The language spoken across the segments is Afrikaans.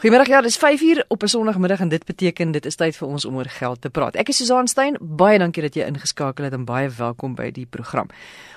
Goeiemôre ja, dis 5uur op 'n Sondagmiddag en dit beteken dit is tyd vir ons om oor geld te praat. Ek is Susan Stein. Baie dankie dat jy ingeskakel het en baie welkom by die program.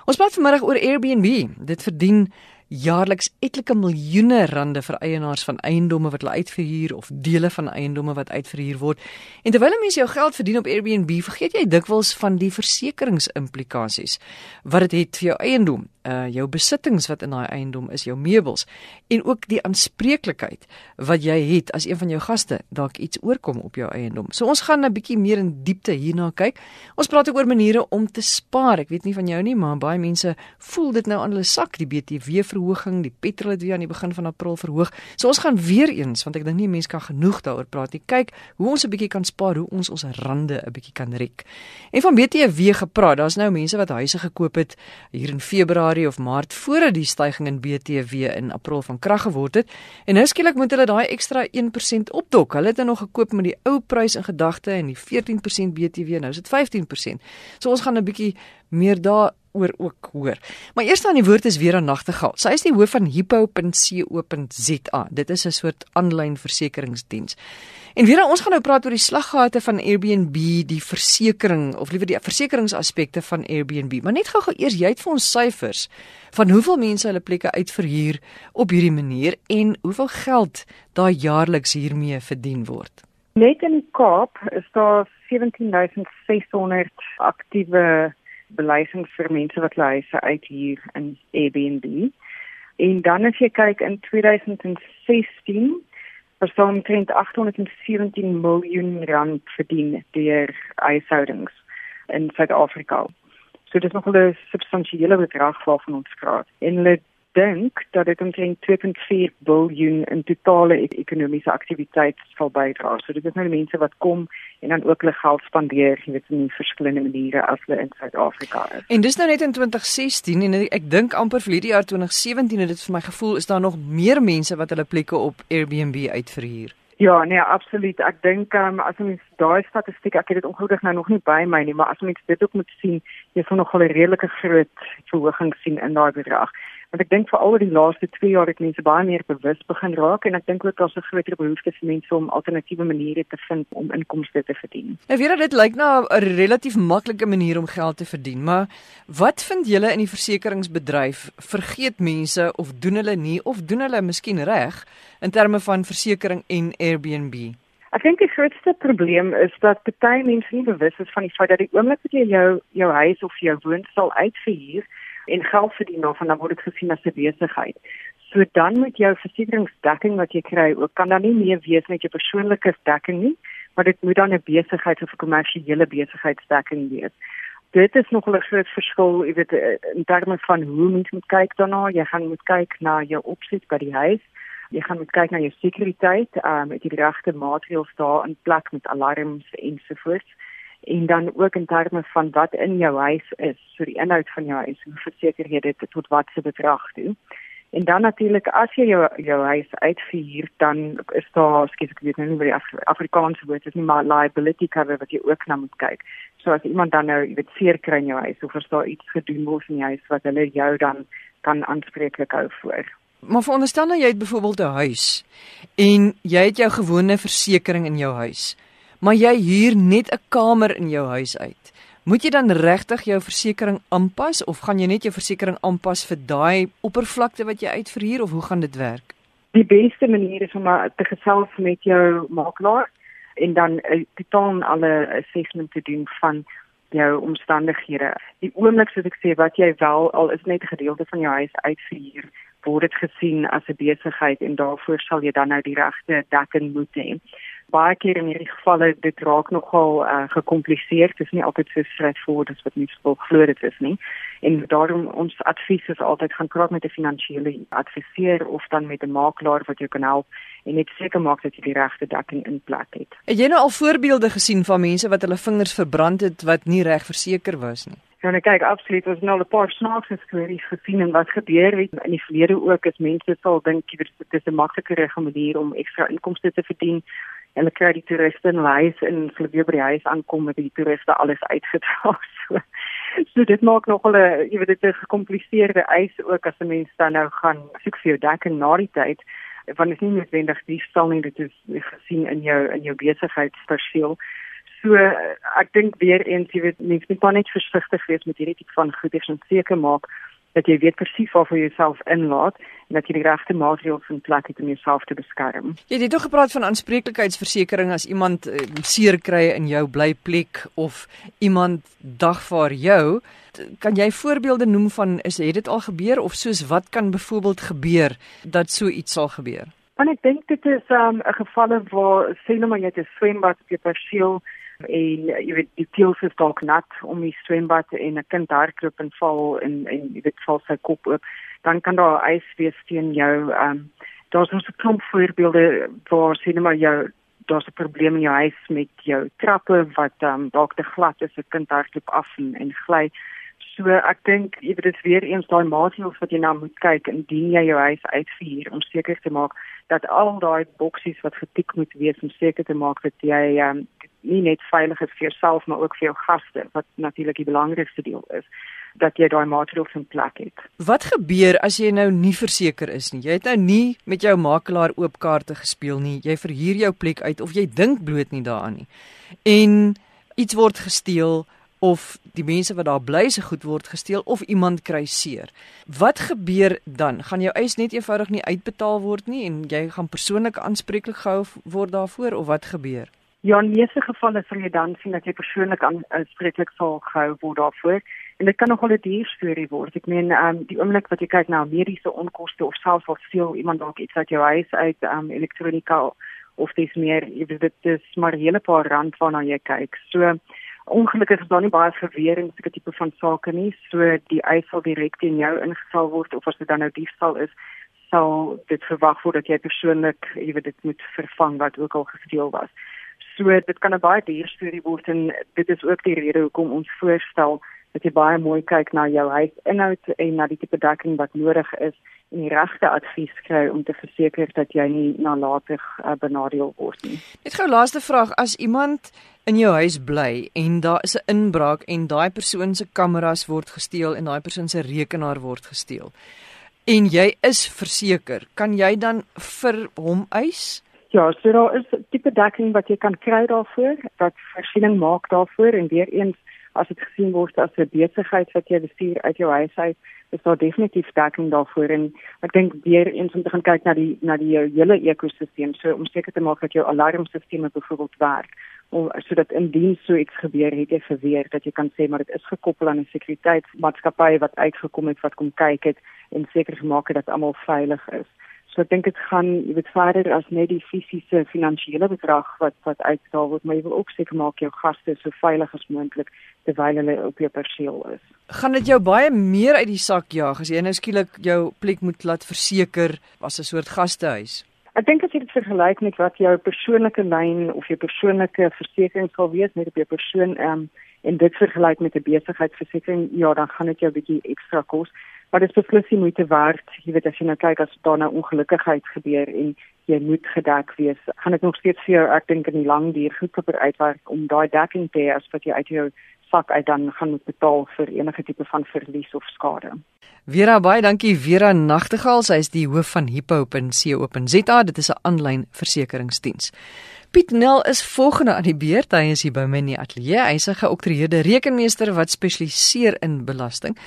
Ons praat vanmiddag oor Airbnb. Dit verdien jaarliks etlike miljoene rande vir eienaars van eiendomme wat hulle uitverhuur of dele van eiendomme wat uitverhuur word. En terwyl mense jou geld verdien op Airbnb, vergeet jy dikwels van die versekeringsimplikasies wat dit het vir jou eiendom, uh jou besittings wat in daai eiendom is, jou meubels en ook die aanspreeklikheid wat jy het as een van jou gaste dalk iets oorkom op jou eiendom. So ons gaan 'n bietjie meer in diepte hierna kyk. Ons praat ook oor maniere om te spaar. Ek weet nie van jou nie, maar baie mense voel dit nou aan hulle sak, die BTW verhoging, die petrol het weer aan die begin van April verhoog. So ons gaan weer eens, want ek dink nie mense kan genoeg daaroor praat nie. Kyk hoe ons 'n bietjie kan spaar, hoe ons ons rande 'n bietjie kan rek. En van BTW gepraat, daar's nou mense wat huise gekoop het hier in Februarie of Maart voordat die stygings in BTW in April van krag geword het. En nou skielik moet hulle daai ekstra 1% opdok. Hulle het dit nog gekoop met die ou prys in gedagte en die 14% BTW, nou is dit 15%. So ons gaan 'n bietjie meer daar oor ook hoor. Maar eers aan die woord is weer aan Nagtegaal. Sy is die hoof van hippo.co.za. Dit is 'n soort aanlyn versekeringsdiens. En weer ons gaan nou praat oor die slaggate van Airbnb, die versekerings of liewer die versekeringsaspekte van Airbnb. Maar net gou-gou eers jy het vir ons syfers van hoeveel mense hulle plekke uitverhuur op hierdie manier en hoeveel geld daar jaarliks hiermee verdien word. Net in die Kaap is daar 17600 aktiewe beleggings vir mense wat hulle huise uithuur in Airbnb. En dan as jy kyk in 2016 daar omtrent 817 miljoen rand verdien deur huishoudings in Suid-Afrika. So dit is nog 'n substansiële bedrag waarvan ons praat. En hulle dink dat dit omtrent 2.4 biljoen in totale ekonomiese aktiwiteit sal bydra. So dit is nou mense wat kom en dan ook hulle geld spandeer, jy weet, in verskillende maniere as hulle in Suid-Afrika is. En dis nou net in 2016 en ek dink amper vir hierdie jaar 2017 het dit vir my gevoel is daar nog meer mense wat hulle plekke op Airbnb uitverhuur. Ja, nee, absoluut. Ek dink um, as mens daai statistiek, ek het dit ongelukkig nou nog nie by my nie, maar as mens dit ook moet sien, jy sal nog 'n redelike groot verhoging sien in daai bedrag. Want ek dink veral oor die laaste 2 jaar het mense baie meer bewus begin raak en ek dink ook daar's 'n groter behoefte vir mense om alternatiewe maniere te vind om inkomste te verdien. Ek weet dit lyk na 'n relatief maklike manier om geld te verdien, maar wat vind julle in die versekeringsbedryf? Vergeet mense of doen hulle nie of doen hulle miskien reg in terme van versekerings en Airbnb? Ek dink die grootste probleem is dat baie mense nie bewus is van die feit dat die oomblik wat jy jou jou huis of jou woonstel uitverhuur en geld verdien daarvan dan word dit gesien as 'n besigheid. So dan moet jou versekeringsdekking wat jy kry ook kan dan nie meer wees net jou persoonlike dekking nie, maar dit moet dan 'n besigheid of 'n kommersiële besigheidsdekking wees. Dit is nog 'n groot verskil, jy weet in terme van hoe mens moet kyk daarna. Jy gaan moet kyk na jou opsies by die huis. Jy gaan moet kyk na jou sekuriteit, ehm um, met die regte maatreëls daar in plek met alarms ensovoorts en dan ook in terme van wat in jou huis is, so die inhoud van jou huis, hoe verseker jy dit tot wat se bedrag toe. En dan natuurlik as jy jou jou huis uitverhuur, dan is daar, skielik ek weet nou nie wat die Af Afrikaanse woord is nie, maar liability cover wat jy ook na moet kyk. So as iemand dan nou, jy weet, seer kry in jou huis of as daar iets gedoen word in jou huis wat hulle jou dan kan aanspreeklik hou voor. Maar veronderstel nou jy het byvoorbeeld 'n huis en jy het jou gewone versekerings in jou huis maar jy huur net 'n kamer in jou huis uit. Moet jy dan regtig jou versekerings aanpas of gaan jy net jou versekerings aanpas vir daai oppervlakte wat jy uitverhuur of hoe gaan dit werk? Die beste manier is om te gesels met jou makelaar en dan 'n totaal alle assessment te doen van jou omstandighede. Die oomblik soos ek sê wat jy wel al is net 'n gedeelte van jou huis uitverhuur, word dit gesien as 'n besigheid en daarvoor sal jy dan nou die regte dekking moet hê baie keer in hierdie gevalle dit raak nogal uh, gekompliseer. Dit is nie altyd so straightforward as wat mens wil glo dit is nie. En daarom ons advies is altyd gaan praat met 'n finansiële adviseur of dan met 'n makelaar wat jou kan help en net seker maak dat jy die regte dekking in plek het. Het jy nou al voorbeelde gesien van mense wat hulle vingers verbrand het wat nie reg verseker was nie? Ja, nou kyk, absoluut, ons het nou 'n paar snaakse stories gesien en wat gebeur het in die verlede ook is mense sal dink dit is 'n makliker manier om ekstra inkomste te verdien hulle kry die toeriste in huis en hulle weer by die huis aankom met die toeriste alles uitgedra. So, so dit maak nogal 'n jy weet dit is 'n gekompliseerde eis ook as 'n mens dan nou gaan soek vir jou dekking na die tyd. want dit is nie noodwendig diefstal nie dit is gesien in jou in jou besigheidspersoon so ek dink weer eens jy weet mens moet net versigtig wees met hierdie tipe van goeders en seker maak dat jy weet presies waar vir jouself inlaat en dat jy die regte maatreëls in plek het om jouself te beskerm. Jy het ook gepraat van aanspreeklikheidsversekering as iemand uh, seer kry in jou blyplek of iemand dagvaar jou. Kan jy voorbeelde noem van is het dit al gebeur of soos wat kan byvoorbeeld gebeur dat so iets sal gebeur? Want ek dink dit is um, 'n um, geval waar sê nou maar jy het 'n swembad op jou perseel en jy weet die teels is dalk nat om die swembad en 'n kind hardloop en val en en jy weet val sy kop oop dan kan daar ys wees teen jou ehm um, daar's ons 'n klomp voorbeelde waar sien maar jou daar's 'n probleem in jou huis met jou trappe wat ehm um, dalk te glad is 'n kind hardloop af en, en gly. So ek dink jy weet dit is weer eens daai maatreëls wat jy nou moet kyk indien jy jou huis uitvier om seker te maak dat al daai boksies wat getik moet wees om seker te maak dat jy um, nie net veilig is vir jouself maar ook vir jou gaste wat natuurlik die belangrikste deel is dat jy daai maatreëls in plek het. Wat gebeur as jy nou nie verseker is nie? Jy het nou nie met jou makelaar oop kaarte gespeel nie. Jy verhuur jou plek uit of jy dink bloot nie daaraan nie. En iets word gesteel of die mense wat daar bly se goed word gesteel of iemand kry seer. Wat gebeur dan? Gaan jou eis net eenvoudig nie uitbetaal word nie en jy gaan persoonlik aanspreeklik gehou word daarvoor of wat gebeur? Ja, in meeste gevalle sal jy dan sien dat jy persoonlik aanspreeklik sal gehou word daarvoor. En dit kan nogal 'n duur storie word. Ek meen, ehm um, die oomblik wat jy kyk na mediese onkoste of selfs al steel iemand dalk iets uit jou huis uit, ehm um, elektronika of dis meer, jy weet dit is maar 'n hele paar rand waarna jy kyk. So ongelukkig is daar nie baie verweer in sulke tipe van sake nie. So die eis sal direk teen jou ingestel word of as dit dan nou diefstal is, sal dit verwag word dat jy persoonlik, jy weet dit moet vervang wat ook al gesteel was. So dit kan 'n baie duur storie word en dit is ook die rede hoekom ons voorstel dat jy baie mooi kyk na jou huisinhoud en na die tipe dekking wat nodig is en die regte advies kry om te verseker dat jy nie nalatig uh, benadeel word nie. Net gou laaste vraag, as iemand in jou huis bly en daar is 'n inbraak en daai persoon se kameras word gesteel en daai persoon se rekenaar word gesteel en jy is verseker, kan jy dan vir hom eis? Ja, so daar is tipe dekking wat jy kan kry daarvoor, wat voorsiening maak daarvoor en weer eens as dit gesien word as 'n besigheid wat jy bestuur uit jou huis uit, is daar definitief dekking daarvoor en ek dink weer eens om te gaan kyk na die na die hele ekosisteem, so om seker te maak dat jou alarmstelsels byvoorbeeld werk om sodat indien so iets gebeur het jy verweer dat jy kan sê maar dit is gekoppel aan 'n sekuriteitsmaatskappy wat uitgekom het wat kom kyk het en seker gemaak het dat almal veilig is. So ek dink dit gaan jy weet verder as net die fisiese finansiële bedrag wat wat uitstaal word, maar jy wil ook seker maak jou gaste so veilig as moontlik terwyl hulle op jou perseel is. Gaan dit jou baie meer uit die sak jaag as jy nou skielik jou plek moet laat verseker as 'n soort gastehuis? Ek dink as jy dit vergelyk met wat jou persoonlike lyn of jou persoonlike versekerings sal wees met op jou persoon um, en dit vergelyk met 'n besigheidsversekering, ja, dan gaan dit jou 'n bietjie ekstra kos maar dit is beslis nie moeite werd. Jy weet as jy nou kyk as daar nou ongelukkigheid gebeur en jy moet gedek wees, gaan dit nog steeds vir jou ek dink in die lang duur goedkoper uitwerk om daai dekking te hê as wat jy uit jou sak uit dan gaan moet betaal vir enige tipe van verlies of skade. Vera baie dankie Vera Nagtegaal, sy is die hoof van hippo.co.za. Dit is 'n aanlyn versekeringsdiens. Piet Nel is volgende aan die beurt. Hy is hier by my in die ateljee. Hy is 'n geoktreerde rekenmeester wat spesialiseer in belasting.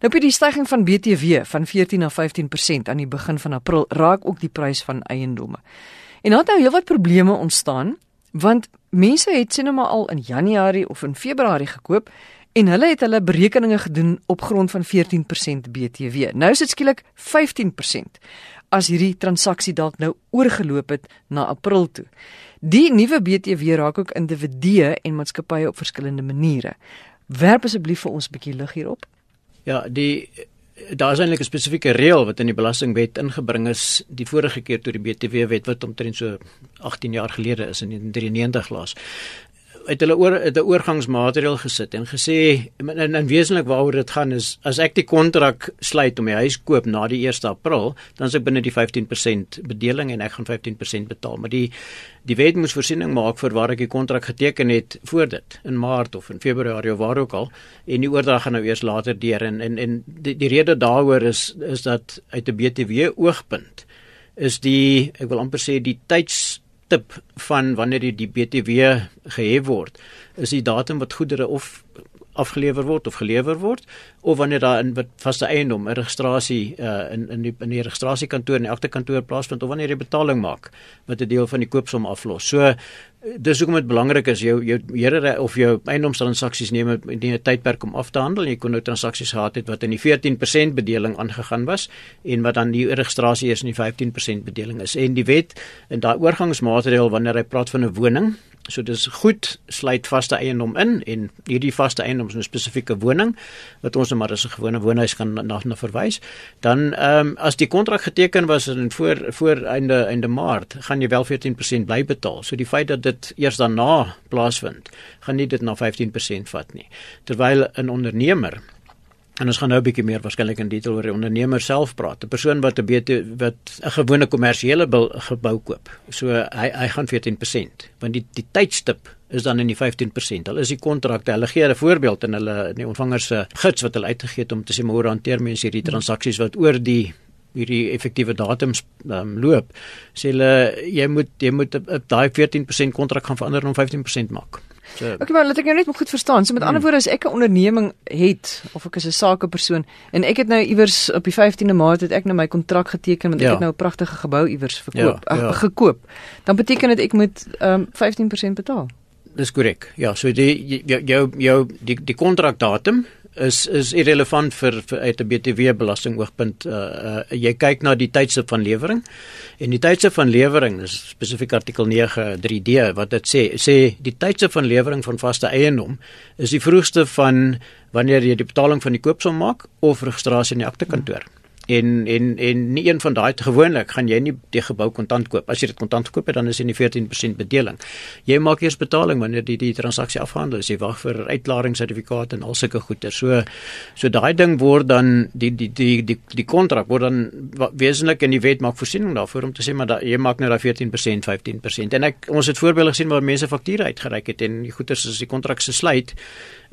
Nou by die stygings van BTW van 14 na 15% aan die begin van April raak ook die prys van eiendomme. En daar het nou heelwat probleme ontstaan want mense het sien nou maar al in Januarie of in Februarie gekoop en hulle het hulle berekeninge gedoen op grond van 14% BTW. Nou is dit skielik 15% as hierdie transaksie dalk nou oorgeloop het na April toe. Die nuwe BTW raak ook individue en maatskappye op verskillende maniere. Werp asseblief vir ons 'n bietjie lig hierop. Ja, die daar is eintlik 'n spesifieke reël wat in die belastingwet ingebring is die vorige keer toe die BTW wet wat omtrent so 18 jaar gelede is in 1993 laas het hulle oor 'n oorgangsmateriaal gesit en gesê en in wesentlik waaroor dit gaan is as ek die kontrak sluit om my huis koop na die 1 April, dan is ek binne die 15% bedeling en ek gaan 15% betaal. Maar die die wet moet voorsiening maak vir waar ek die kontrak geteken het voor dit in Maart of in Februarie of waar ook al en die oordrag gaan nou eers later deur en en en die, die rede daaroor is is dat uit 'n BTW oogpunt is die ek wil amper sê die tydstip van wanneer die BTW gehef word is die datum wat goedere of afgelewer word of gelewer word of wanneer daar in vaste eiendom 'n registrasie uh, in in die in die registrasiekantoor en elke kantoor plaasvind of wanneer jy betaling maak wat 'n deel van die koopsom aflos. So dis hoekom dit belangrik is jou jou here of jou eiendomstransaksies neem 'n tydperk om af te handel. Jy kon nou transaksies gehad het wat in die 14% bedeling aangegaan was en wat dan die registrasie is in die 15% bedeling is. En die wet in daai oorgangsmaatreël wanneer hy praat van 'n woning So dis goed sluit vaste eiendom in en hierdie vaste eiendom is 'n spesifieke woning wat ons nou maar as 'n gewone woonhuis kan na na verwys. Dan ehm um, as die kontrak geteken was in voor voor einde einde Maart, gaan jy wel 14% bly betaal. So die feit dat dit eers daarna plaasvind, gaan nie dit na 15% vat nie. Terwyl 'n ondernemer En ons gaan nou 'n bietjie meer waarskynlik in detail oor die ondernemer self praat. 'n Persoon wat 'n BT wat 'n gewone kommersiële gebou koop. So hy hy gaan 14% want die die tydstip is dan in die 15%. Hulle is die kontrakte. Hulle gee 'n voorbeeld in hulle in die ontvanger se gids wat hulle uitgegee het om te sê maar hoe hanteer mense hierdie transaksies wat oor die hierdie effektiewe datums um, loop. Sê hulle jy moet jy moet daai 14% kontrak gaan verander om 15% maak. So, okay, maar laat ek jou net goed verstaan. So met hmm. ander woorde as ek 'n onderneming het of ek is 'n sakepersoon en ek het nou iewers op die 15de Maart het ek nou my kontrak geteken want ja. ek het nou 'n pragtige gebou iewers verkoop, ja, ja. Ach, gekoop. Dan beteken dit ek moet um, 15% betaal. Dis korrek. Ja, so die jou jou die die kontrakdatum is is irrelevant vir, vir uit 'n BTW belastingoogpunt. Uh, uh jy kyk na die tydse van lewering en die tydse van lewering is spesifiek artikel 9 3D wat dit sê sê die tydse van lewering van vaste eiendom is die vroegste van wanneer jy die betaling van die koopsom maak of registrasie in die aktekantoor. Hmm en en en nie een van daai gewoonlik gaan jy nie die gebou kontant koop. As jy dit kontant koop, dan is dit nie 14% bedeling. Jy maak eers betaling wanneer die die transaksie afgehandel is. Jy wag vir uitklaringssertifikaat en al sulke goeder. So so daai ding word dan die die die die die kontrak word dan wesentlik in die wet maak voorsiening daarvoor om te sê maar da, jy maak nou daai 14%, 15%. En ek ons het voorbeelde gesien waar mense fakture uitgereik het en die goeder is die kontrak se sluit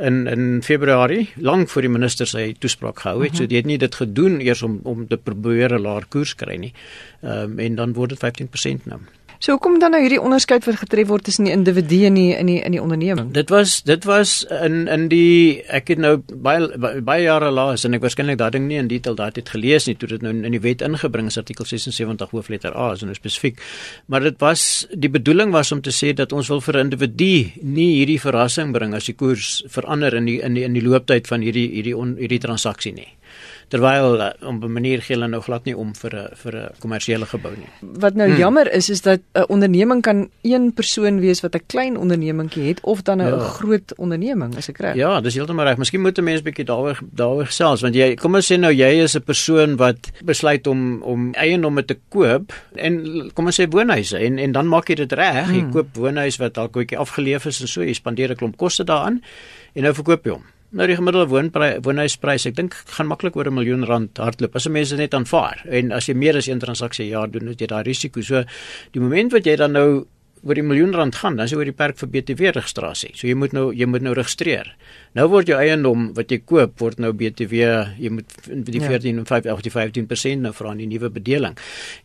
in in Februarie lank voor die minister sy toespraak gehou het. Mm -hmm. So die het nie dit gedoen eers om om te probeer 'n laer koers kry nie. Ehm um, en dan word dit 15% nou. So hoekom dan nou hierdie onderskeid wat getref word tussen die individu en die in die in die onderneming? Dit was dit was in in die ek het nou baie baie jare laas en ek waarskynlik daai ding nie in detail daai het gelees nie toe dit nou in die wet ingebring is artikel 76 hoofletter A is nou spesifiek. Maar dit was die bedoeling was om te sê dat ons wil vir 'n individu nie hierdie verrassing bring as die koers verander in die in die in die looptyd van hierdie hierdie on, hierdie transaksie nie terwyl uh, op 'n manier gee hulle nou glad nie om vir 'n vir 'n kommersiële gebou nie. Wat nou hmm. jammer is is dat 'n onderneming kan een persoon wees wat 'n klein ondernemingkie het of dan 'n ja. groot onderneming, is ek reg? Ja, dis heeltemal reg. Miskien moet 'n mens bietjie daaroor daaroor gesels want jy kom ons sê nou jy is 'n persoon wat besluit om om eiendomme te koop en kom ons sê woonhuise en en dan maak jy dit reg. Hmm. Jy koop woonhuis wat dalk bietjie afgeleef is en so jy spandeer 'n klomp koste daaraan en nou verkoop jy hom. Nou die gemiddelde woonprys woonhuisprys, ek dink gaan maklik oor 'n miljoen rand hardloop as mense net aanvaar. En as jy meer as een transaksie per jaar doen, het jy daai risiko. So die oomblik wat jy dan nou oor die miljoen rand gaan, dan is jy oor die perk vir BTW registrasie. So jy moet nou jy moet nou registreer. Nou word jou eiendom wat jy koop word nou BTW, jy moet die ja. 14 en 5 of die 15% nou vra aan die nuwe bedeling.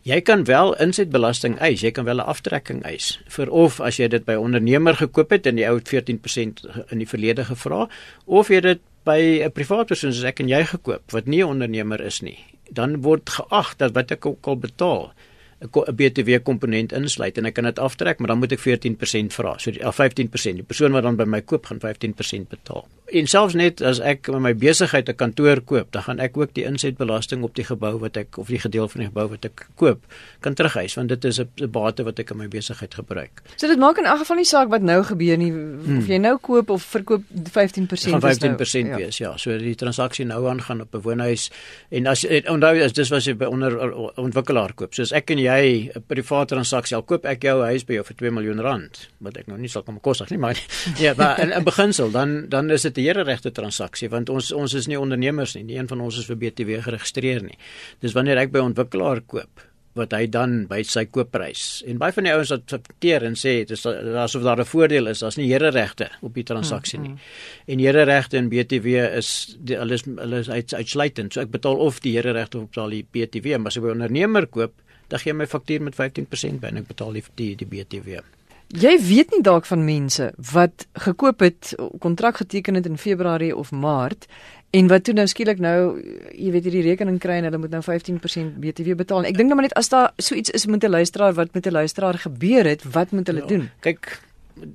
Jy kan wel insetbelasting eis, jy kan wel 'n aftrekking eis vir of as jy dit by 'n ondernemer gekoop het en jy ou 14% in die verlede gevra of jy dit by 'n privaat persoon soos ek en jy gekoop wat nie 'n ondernemer is nie. Dan word geag dat wat ek ook al betaal 'n BTW komponent insluit en ek kan dit aftrek, maar dan moet ek 14% vra. So die 15%. Die persoon wat dan by my koop gaan 15% betaal. En selfs net as ek met my besigheid 'n kantoor koop, dan gaan ek ook die insetbelasting op die gebou wat ek of die gedeelte van die gebou wat ek koop kan terugeis want dit is 'n bate wat ek in my besigheid gebruik. So dit maak in elk geval nie saak wat nou gebeur nie hmm. of jy nou koop of verkoop 15% gaan 15% nou, wees ja. ja. So die transaksie nou aangaan op 'n woonhuis en as onthou as dis was jy by onder ontwikkelaar koop. So as ek en jy 'n private transaksie al koop ek jou huis by jou vir 2 miljoen rand, wat ek nou nie sal kom kos nie, maar ja, maar in, in beginsel dan dan is dit 'n hereregte transaksie want ons ons is nie ondernemers nie. Nie een van ons is vir BTW geregistreer nie. Dis wanneer ek by 'n ontwikkelaar koop wat hy dan by sy koopprys. En baie van die ouens wat verteer en sê dis asof daar 'n voordeel is, daar's nie hereregte op die transaksie nie. Mm, mm. En hereregte in BTW is die, hulle is hulle is uit, uitsluitend. So ek betaal of die hereregte of betaal die BTW, maar as ek by 'n ondernemer koop, dan gee my faktuur met 15% by en ek betaal die die, die BTW. Jy weet nie dalk van mense wat gekoop het, kontrak geteken het in Februarie of Maart en wat toe nou skielik nou jy weet hierdie rekening kry en hulle moet nou 15% BTW betaal. Ek dink nou maar net as daar so iets is met 'n luisteraar wat met 'n luisteraar gebeur het, wat moet hulle ja, doen? Kyk,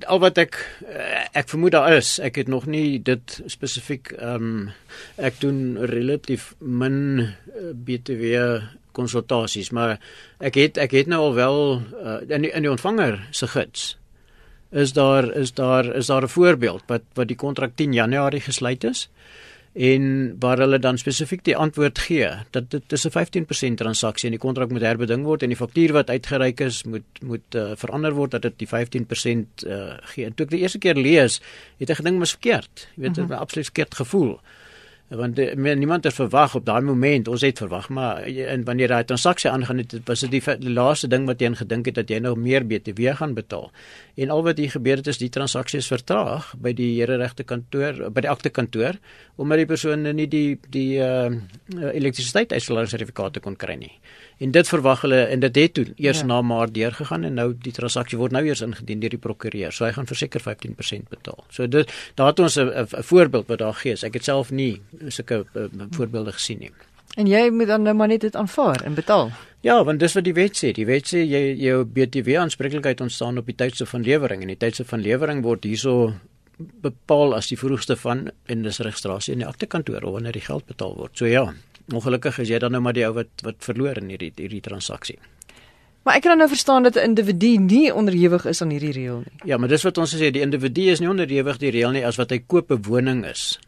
al wat ek eh, ek vermoed daar is, ek het nog nie dit spesifiek ehm um, ek doen relatief min eh, BTW konsultasies, maar ek het ek het nou al wel uh, in die, in die ontvanger se gids is daar is daar is daar 'n voorbeeld wat wat die kontrak 10 Januarie gesluit is en waar hulle dan spesifiek die antwoord gee dat dit is 'n 15% transaksie en die kontrak moet herbeding word en die faktuur wat uitgereik is moet moet uh, verander word dat dit die 15% uh, gee. En toe ek die eerste keer lees, het ek gedink mos verkeerd. Jy weet, dit uh -huh. 'n absoluut verkeerd gevoel want die, men, niemand het verwag op daai moment ons het verwag maar en wanneer daai transaksie aangaan het was dit die, die laaste ding wat jy in gedink het dat jy nou meer BTW gaan betaal. En al wat hier gebeur het is die transaksie is vertraag by die here regte kantoor by die akte kantoor omdat die persoon nie die die uh, elektrisiteit uitslaersertifikate kon kry nie en dit verwag hulle en dit het toe eers ja. na maart deurgegaan en nou die transaksie word nou eers ingedien deur die prokureur. So hy gaan verseker 15% betaal. So dit daar het ons 'n voorbeeld wat daar gee. Ek het self nie sulke uh, voorbeelde gesien nie. En jy moet dan nou maar net dit aanvaar en betaal. Ja, want dis wat die wet sê. Die wet sê jy jou BTW aanspreeklikheid ontstaan op die tydse van lewering en die tydse van lewering word hierso bepaal as die vroegste van en dis registrasie in die aktekantoor wanneer die geld betaal word. So ja, ongelukkig is jy dan nou maar die ou wat wat verloor in hierdie hierdie transaksie. Maar ek kan nou verstaan dat 'n individu nie onderhewig is aan hierdie reël nie. Ja, maar dis wat ons sê, die individu is nie onderhewig die reël nie as wat hy koop 'n woning is.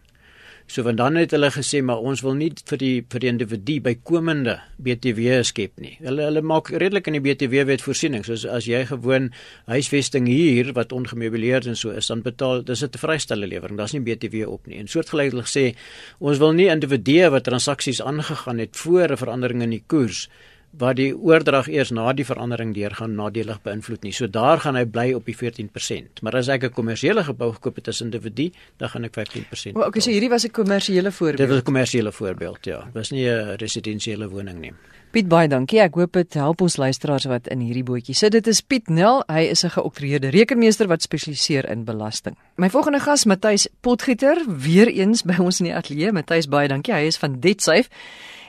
So want dan het hulle gesê maar ons wil nie vir die vir die individu bykomende BTW skep nie. Hulle hulle maak redelik in die BTW wet voorsiening. So as jy gewoon huisvesting hier wat ongemeubileerd en so is, dan betaal dis 'n vrystelle lewering. Daar's nie BTW op nie. En soortgelyk hulle sê ons wil nie individue wat transaksies aangegaan het voor 'n verandering in die koers wat die oordrag eers na die verandering deurgaan nadelig beïnvloed nie. So daar gaan hy bly op die 14%. Maar as ek 'n kommersiële gebou gekoop het as individu, dan gaan ek 15%. O, okay, so hierdie was 'n kommersiële voorbeeld. Dit was 'n kommersiële voorbeeld, ja. Dit was nie 'n residensiële woning nie. Piet baie dankie. Ek hoop dit help ons luisteraars wat in hierdie bootjie sit. Dit is Piet Nel. Hy is 'n geoktreerde rekenmeester wat spesialiseer in belasting. My volgende gas, Matthys Potgieter, weer eens by ons in die ateljee. Matthys, baie dankie. Hy is van DebtSafe.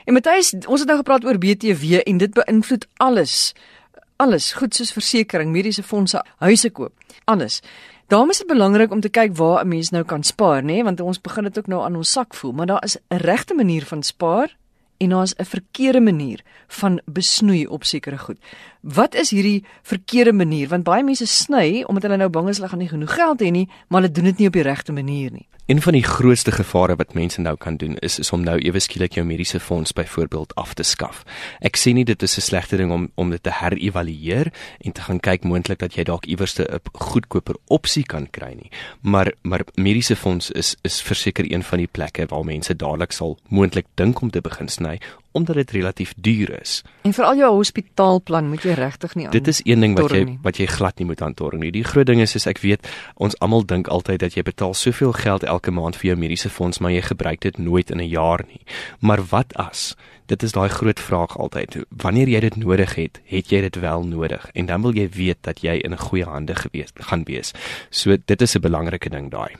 En Matthys, ons het nou gepraat oor BTW en dit beïnvloed alles. Alles, goed soos versekerings, mediese fondse, huise koop, alles. Daarom is dit belangrik om te kyk waar 'n mens nou kan spaar, nê, nee? want ons begin dit ook nou aan ons sak voel, maar daar is 'n regte manier van spaar en daar's 'n verkeerde manier van besnoei op sekere goed. Wat is hierdie verkeerde manier? Want baie mense sny omdat hulle nou bang is hulle gaan nie genoeg geld hê nie, maar hulle doen dit nie op die regte manier nie. Een van die grootste gevare wat mense nou kan doen is is om nou ewe skielik jou mediese fonds byvoorbeeld af te skaf. Ek sê nie dit is 'n slegte ding om om dit te herëvalueer en te gaan kyk moontlik dat jy dalk iewers 'n goedkoper opsie kan kry nie. Maar maar mediese fonds is is verseker een van die plekke waar mense dadelik sal moontlik dink om te begin sny omdat dit relatief duur is. En vir al jou hospitaalplan moet jy regtig nie aan. Dit is een ding wat jy nie. wat jy glad nie moet aantorring nie. Die groot ding is is ek weet ons almal dink altyd dat jy betaal soveel geld elke maand vir jou mediese fonds, maar jy gebruik dit nooit in 'n jaar nie. Maar wat as Dit is daai groot vraag altyd. Wanneer jy dit nodig het, het jy dit wel nodig en dan wil jy weet dat jy in goeie hande gewees gaan wees. So dit is 'n belangrike ding daai.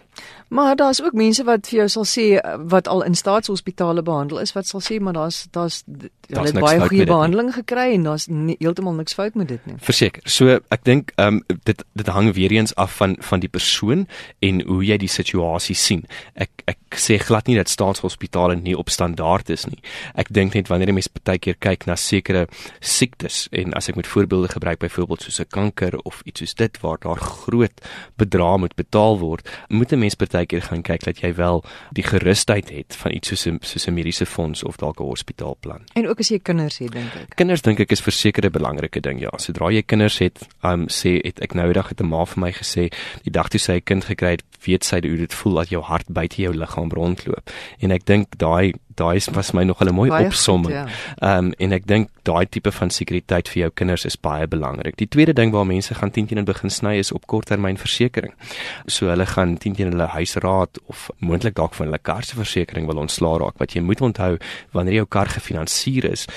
Maar daar's ook mense wat vir jou sal sê wat al in staatshospitale behandel is wat sal sê maar daar's daar's hulle het baie goeie behandeling gekry en daar's heeltemal niks fout met dit nie. Verseker. So ek dink ehm um, dit dit hang weer eens af van van die persoon en hoe jy die situasie sien. Ek ek sê glad nie dat staatshospitale nie op standaard is nie. Ek dink net wanneer jy mens baie keer kyk na sekere siektes en as ek met voorbeelde gebruik byvoorbeeld soos 'n kanker of iets soos dit waar daar groot bedrae moet betaal word, moet 'n mens partykeer gaan kyk dat jy wel die gerusheid het van iets soos 'n soos 'n mediese fonds of dalk 'n hospitaalplan. En ook as jy kinders het, dink ek. Kinders dink ek is verseker 'n belangrike ding, ja. Sodra jy kinders het, um sê het ek nou eendag het 'n ma vir my gesê, die dag toe sy 'n kind gekry het, weet sy hoe dit voel dat jou hart buite jou liggaam rondloop. En ek dink daai daai was my nog 'n mooi baie opsomming. Ehm ja. um, en ek dink daai tipe van sekuriteit vir jou kinders is baie belangrik. Die tweede ding waar mense gaan 10 teen begin sny is op korttermynversekering. So hulle gaan 10 teen hulle huisraad of moontlik dalk van hulle kar se versekering wil ontslaa raak. Wat jy moet onthou wanneer jou kar gefinansier is,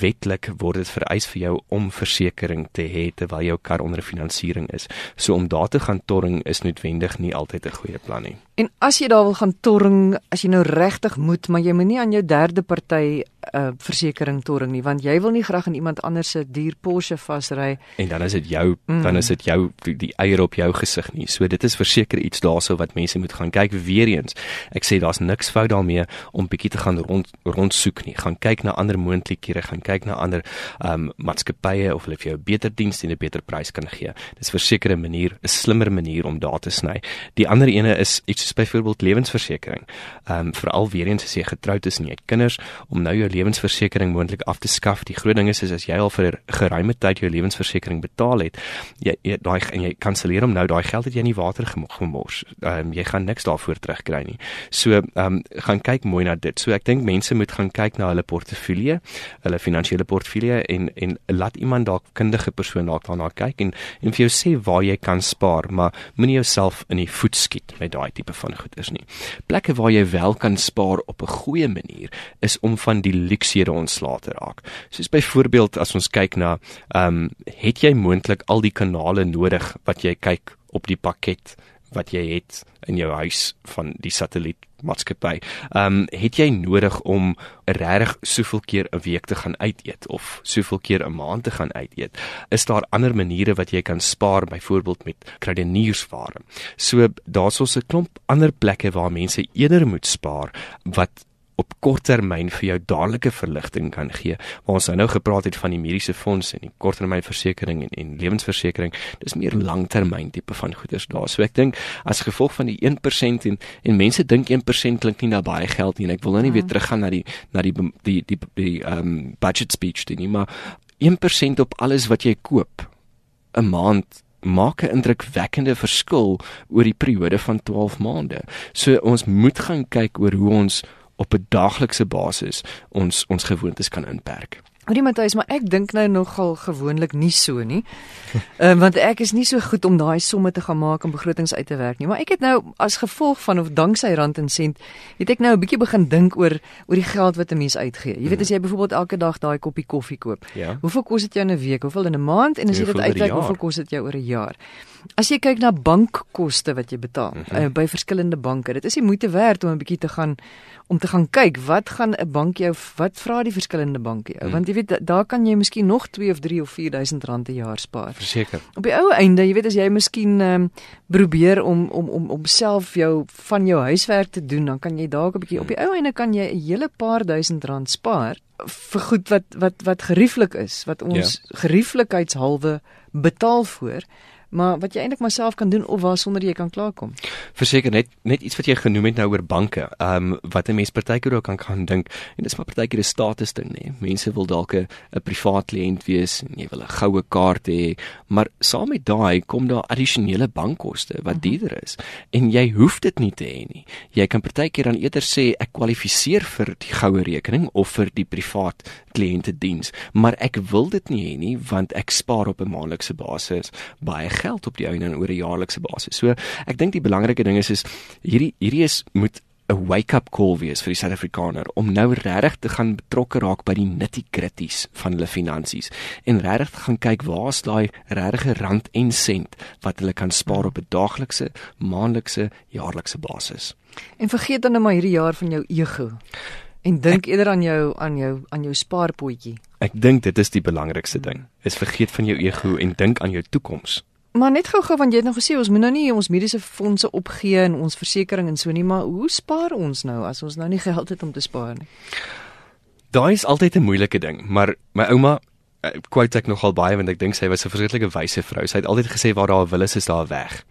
wetlik word dit vereis vir jou om versekerings te hê terwyl jou kar onder finansiering is. So om daar te gaan torring is noodwendig nie altyd 'n goeie plan nie. En as jy daar wil gaan torring, as jy nou regtig moet, maar jy moenie aan jou derde party uh, versekering torring nie, want jy wil nie graag aan iemand anders se duur Porsche vasry. En dan is dit jou, mm. dan is dit jou die eier op jou gesig nie. So dit is verseker iets daarso wat mense moet gaan kyk weer eens. Ek sê daar's niks fout daarmee om bietjie te gaan rond rondsoek nie. Gaan kyk na ander moontlikhede, gaan kyk na ander um, maatskappye of hulle vir jou 'n beter diens en 'n beter prys kan gee. Dis verseker 'n manier, 'n slimmer manier om daar te sny. Die ander ene is iets soos byvoorbeeld lewensversekering. Um, veral weer eens as jy getroud is en jy het kinders om nou jou lewensversekering moontlik af te skaf. Die groot ding is, is as jy al vir geruime tyd jou lewensversekering betaal het, jy, jy daai en jy kanselleer hom nou, daai geld het jy in die water gemors. Ehm um, jy gaan niks daarvoor terugkry nie. So ehm um, gaan kyk mooi na dit. So ek dink mense moet gaan kyk na hulle portefeulje, hulle finansiële portefeulje en en laat iemand dalk kundige persoon dalk daarna kyk en en vir jou sê waar jy kan spaar, maar moenie jouself in die voet skiet met daai tipe van goederes nie. Plekke waar jy wel kan spaar op 'n goeie manier is om van die luksede ontslae te raak. Soos byvoorbeeld as ons kyk na ehm um, het jy moontlik al die kanale nodig wat jy kyk op die pakket wat jy het in jou huis van die satelliet maatskappy. Ehm um, het jy nodig om regtig soveel keer 'n week te gaan uit eet of soveel keer 'n maand te gaan uit eet? Is daar ander maniere wat jy kan spaar byvoorbeeld met krediniersware? So daar's ons 'n klomp ander plekke waar mense eerder moet spaar wat op korttermyn vir jou dadelike verligting kan gee. Waar ons nou gepraat het van die mediese fonds en die korttermynversekering en en lewensversekering, dis meer langtermyn tipe van goederes daar. So ek dink as gevolg van die 1% en en mense dink 1% klink nie na baie geld nie en ek wil nou nie weer mm. teruggaan na die na die die die die ehm um, budget speech ding nie, maar 1% op alles wat jy koop 'n maand maak 'n indrukwekkende verskil oor die periode van 12 maande. So ons moet gaan kyk oor hoe ons op 'n daaglikse basis ons ons gewoontes kan inperk. Hoorie Matthys, maar ek dink nou nogal gewoonlik nie so nie. Ehm uh, want ek is nie so goed om daai somme te gaan maak en begrotings uit te werk nie, maar ek het nou as gevolg van of danksy rand en sent, het ek nou 'n bietjie begin dink oor oor die geld wat 'n mens uitgee. Jy weet as jy byvoorbeeld elke dag daai koppie koffie koop, ja. hoeveel kos dit jou in 'n week, hoeveel in 'n maand en as jy dit uitwerk, hoeveel kos dit jou oor 'n jaar? As jy kyk na bankkoste wat jy betaal mm -hmm. uh, by verskillende banke, dit is nie moeite werd om 'n bietjie te gaan om te gaan kyk wat gaan 'n bank jou wat vra die verskillende banke jou? Mm. Want jy weet daar kan jy miskien nog 2 of 3 of 4000 rand per jaar spaar. Verseker. Op die ou einde, jy weet as jy miskien ehm um, probeer om om om om self jou van jou huiswerk te doen, dan kan jy dalk 'n bietjie op die ou einde kan jy 'n hele paar duisend rand spaar vir goed wat wat wat gerieflik is, wat ons ja. gerieflikheidshalwe betaal voor maar wat jy eintlik maar self kan doen of waar sonder jy kan klaarkom. Verseker net net iets wat jy genoem het nou oor banke. Ehm um, wat 'n mens partykeer ook kan kan dink en dis maar partykeer 'n status ding nê. Mense wil dalk 'n privaat kliënt wees en jy wil 'n goue kaart hê, maar saam met daai kom daar addisionele bankkoste wat mhm. duurder is en jy hoef dit nie te hê nie. Jy kan partykeer dan eerder sê ek kwalifiseer vir die goue rekening of vir die privaat kliëntediens, maar ek wil dit nie hê nie want ek spaar op 'n maandelikse basis baie geld op die einde en oor 'n jaarlikse basis. So ek dink die belangrike ding is is hierdie hierdie is moet 'n wake-up call wees vir die Suid-Afrikaner om nou regtig te gaan betrokke raak by die nitty-gritties van hulle finansies en regtig te gaan kyk waar's daai regte rand en sent wat hulle kan spaar op 'n daaglikse, maandelikse, jaarlikse basis. En vergeet dan nou maar hierdie jaar van jou ego. En dink eerder aan jou aan jou aan jou spaarpotjie. Ek dink dit is die belangrikste ding. Is vergeet van jou ego en dink aan jou toekoms. Maar net gou-gou want jy het nou gesê ons moet nou nie ons mediese fondse opgee en ons versekerings en so nie, maar hoe spaar ons nou as ons nou nie geld het om te spaar nie? Daai is altyd 'n moeilike ding, maar my ouma eh, quote ek nogal baie want ek dink sy was 'n verskriklike wyse vrou. Sy het altyd gesê waar daar 'n wil is, is daar 'n weg.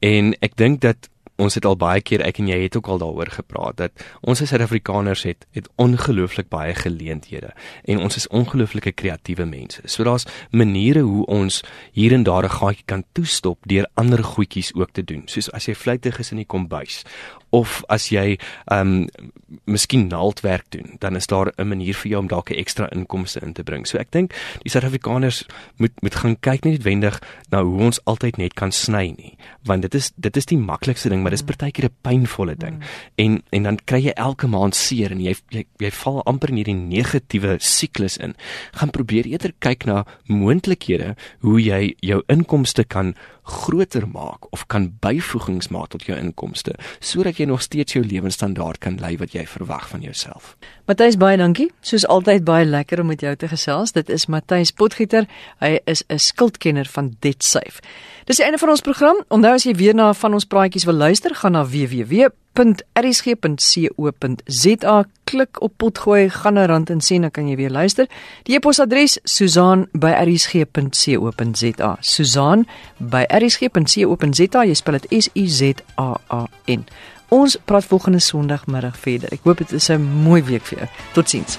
En ek dink dat ons het al baie keer ek en jy het ook al daaroor gepraat dat ons as Suid-Afrikaners het het ongelooflik baie geleenthede en ons is ongelooflike kreatiewe mense. So daar's maniere hoe ons hier en daar 'n gaatjie kan toestop deur ander goedjies ook te doen. Soos as jy vlugtig is in die kombuis of as jy ehm um, miskien naaldwerk doen, dan is daar 'n manier vir jou om dalk 'n ekstra inkomste in te bring. So ek dink die Suid-Afrikaners moet moet gaan kyk net wendig na hoe ons altyd net kan sny nie, want dit is dit is die maklikste ding, maar dis partykeer 'n pynvolle ding. Mm. En en dan kry jy elke maand seer en jy jy, jy val amper in hierdie negatiewe siklus in. Gaan probeer eerder kyk na moontlikhede hoe jy jou inkomste kan groter maak of kan byvoegings maak tot jou inkomste sodat jy nog steeds jou lewensstandaard kan lei wat jy verwag van jouself. Matthys baie dankie. Soos altyd baie lekker om met jou te gesels. Dit is Matthys Potgieter. Hy is 'n skuldkenner van DebtSafe. Dis die einde van ons program. Onthou as jy weer na van ons praatjies wil luister, gaan na www.rsg.co.za, klik op potgooi, gaan na rand en sien dan kan jy weer luister. Die e-posadres susaan@rsg.co.za. Susaan by rsg.co.za. Jy spel dit S U Z A A N. Ons praat volgende Sondagmiddag verder. Ek hoop dit is 'n mooi week vir jou. Totsiens.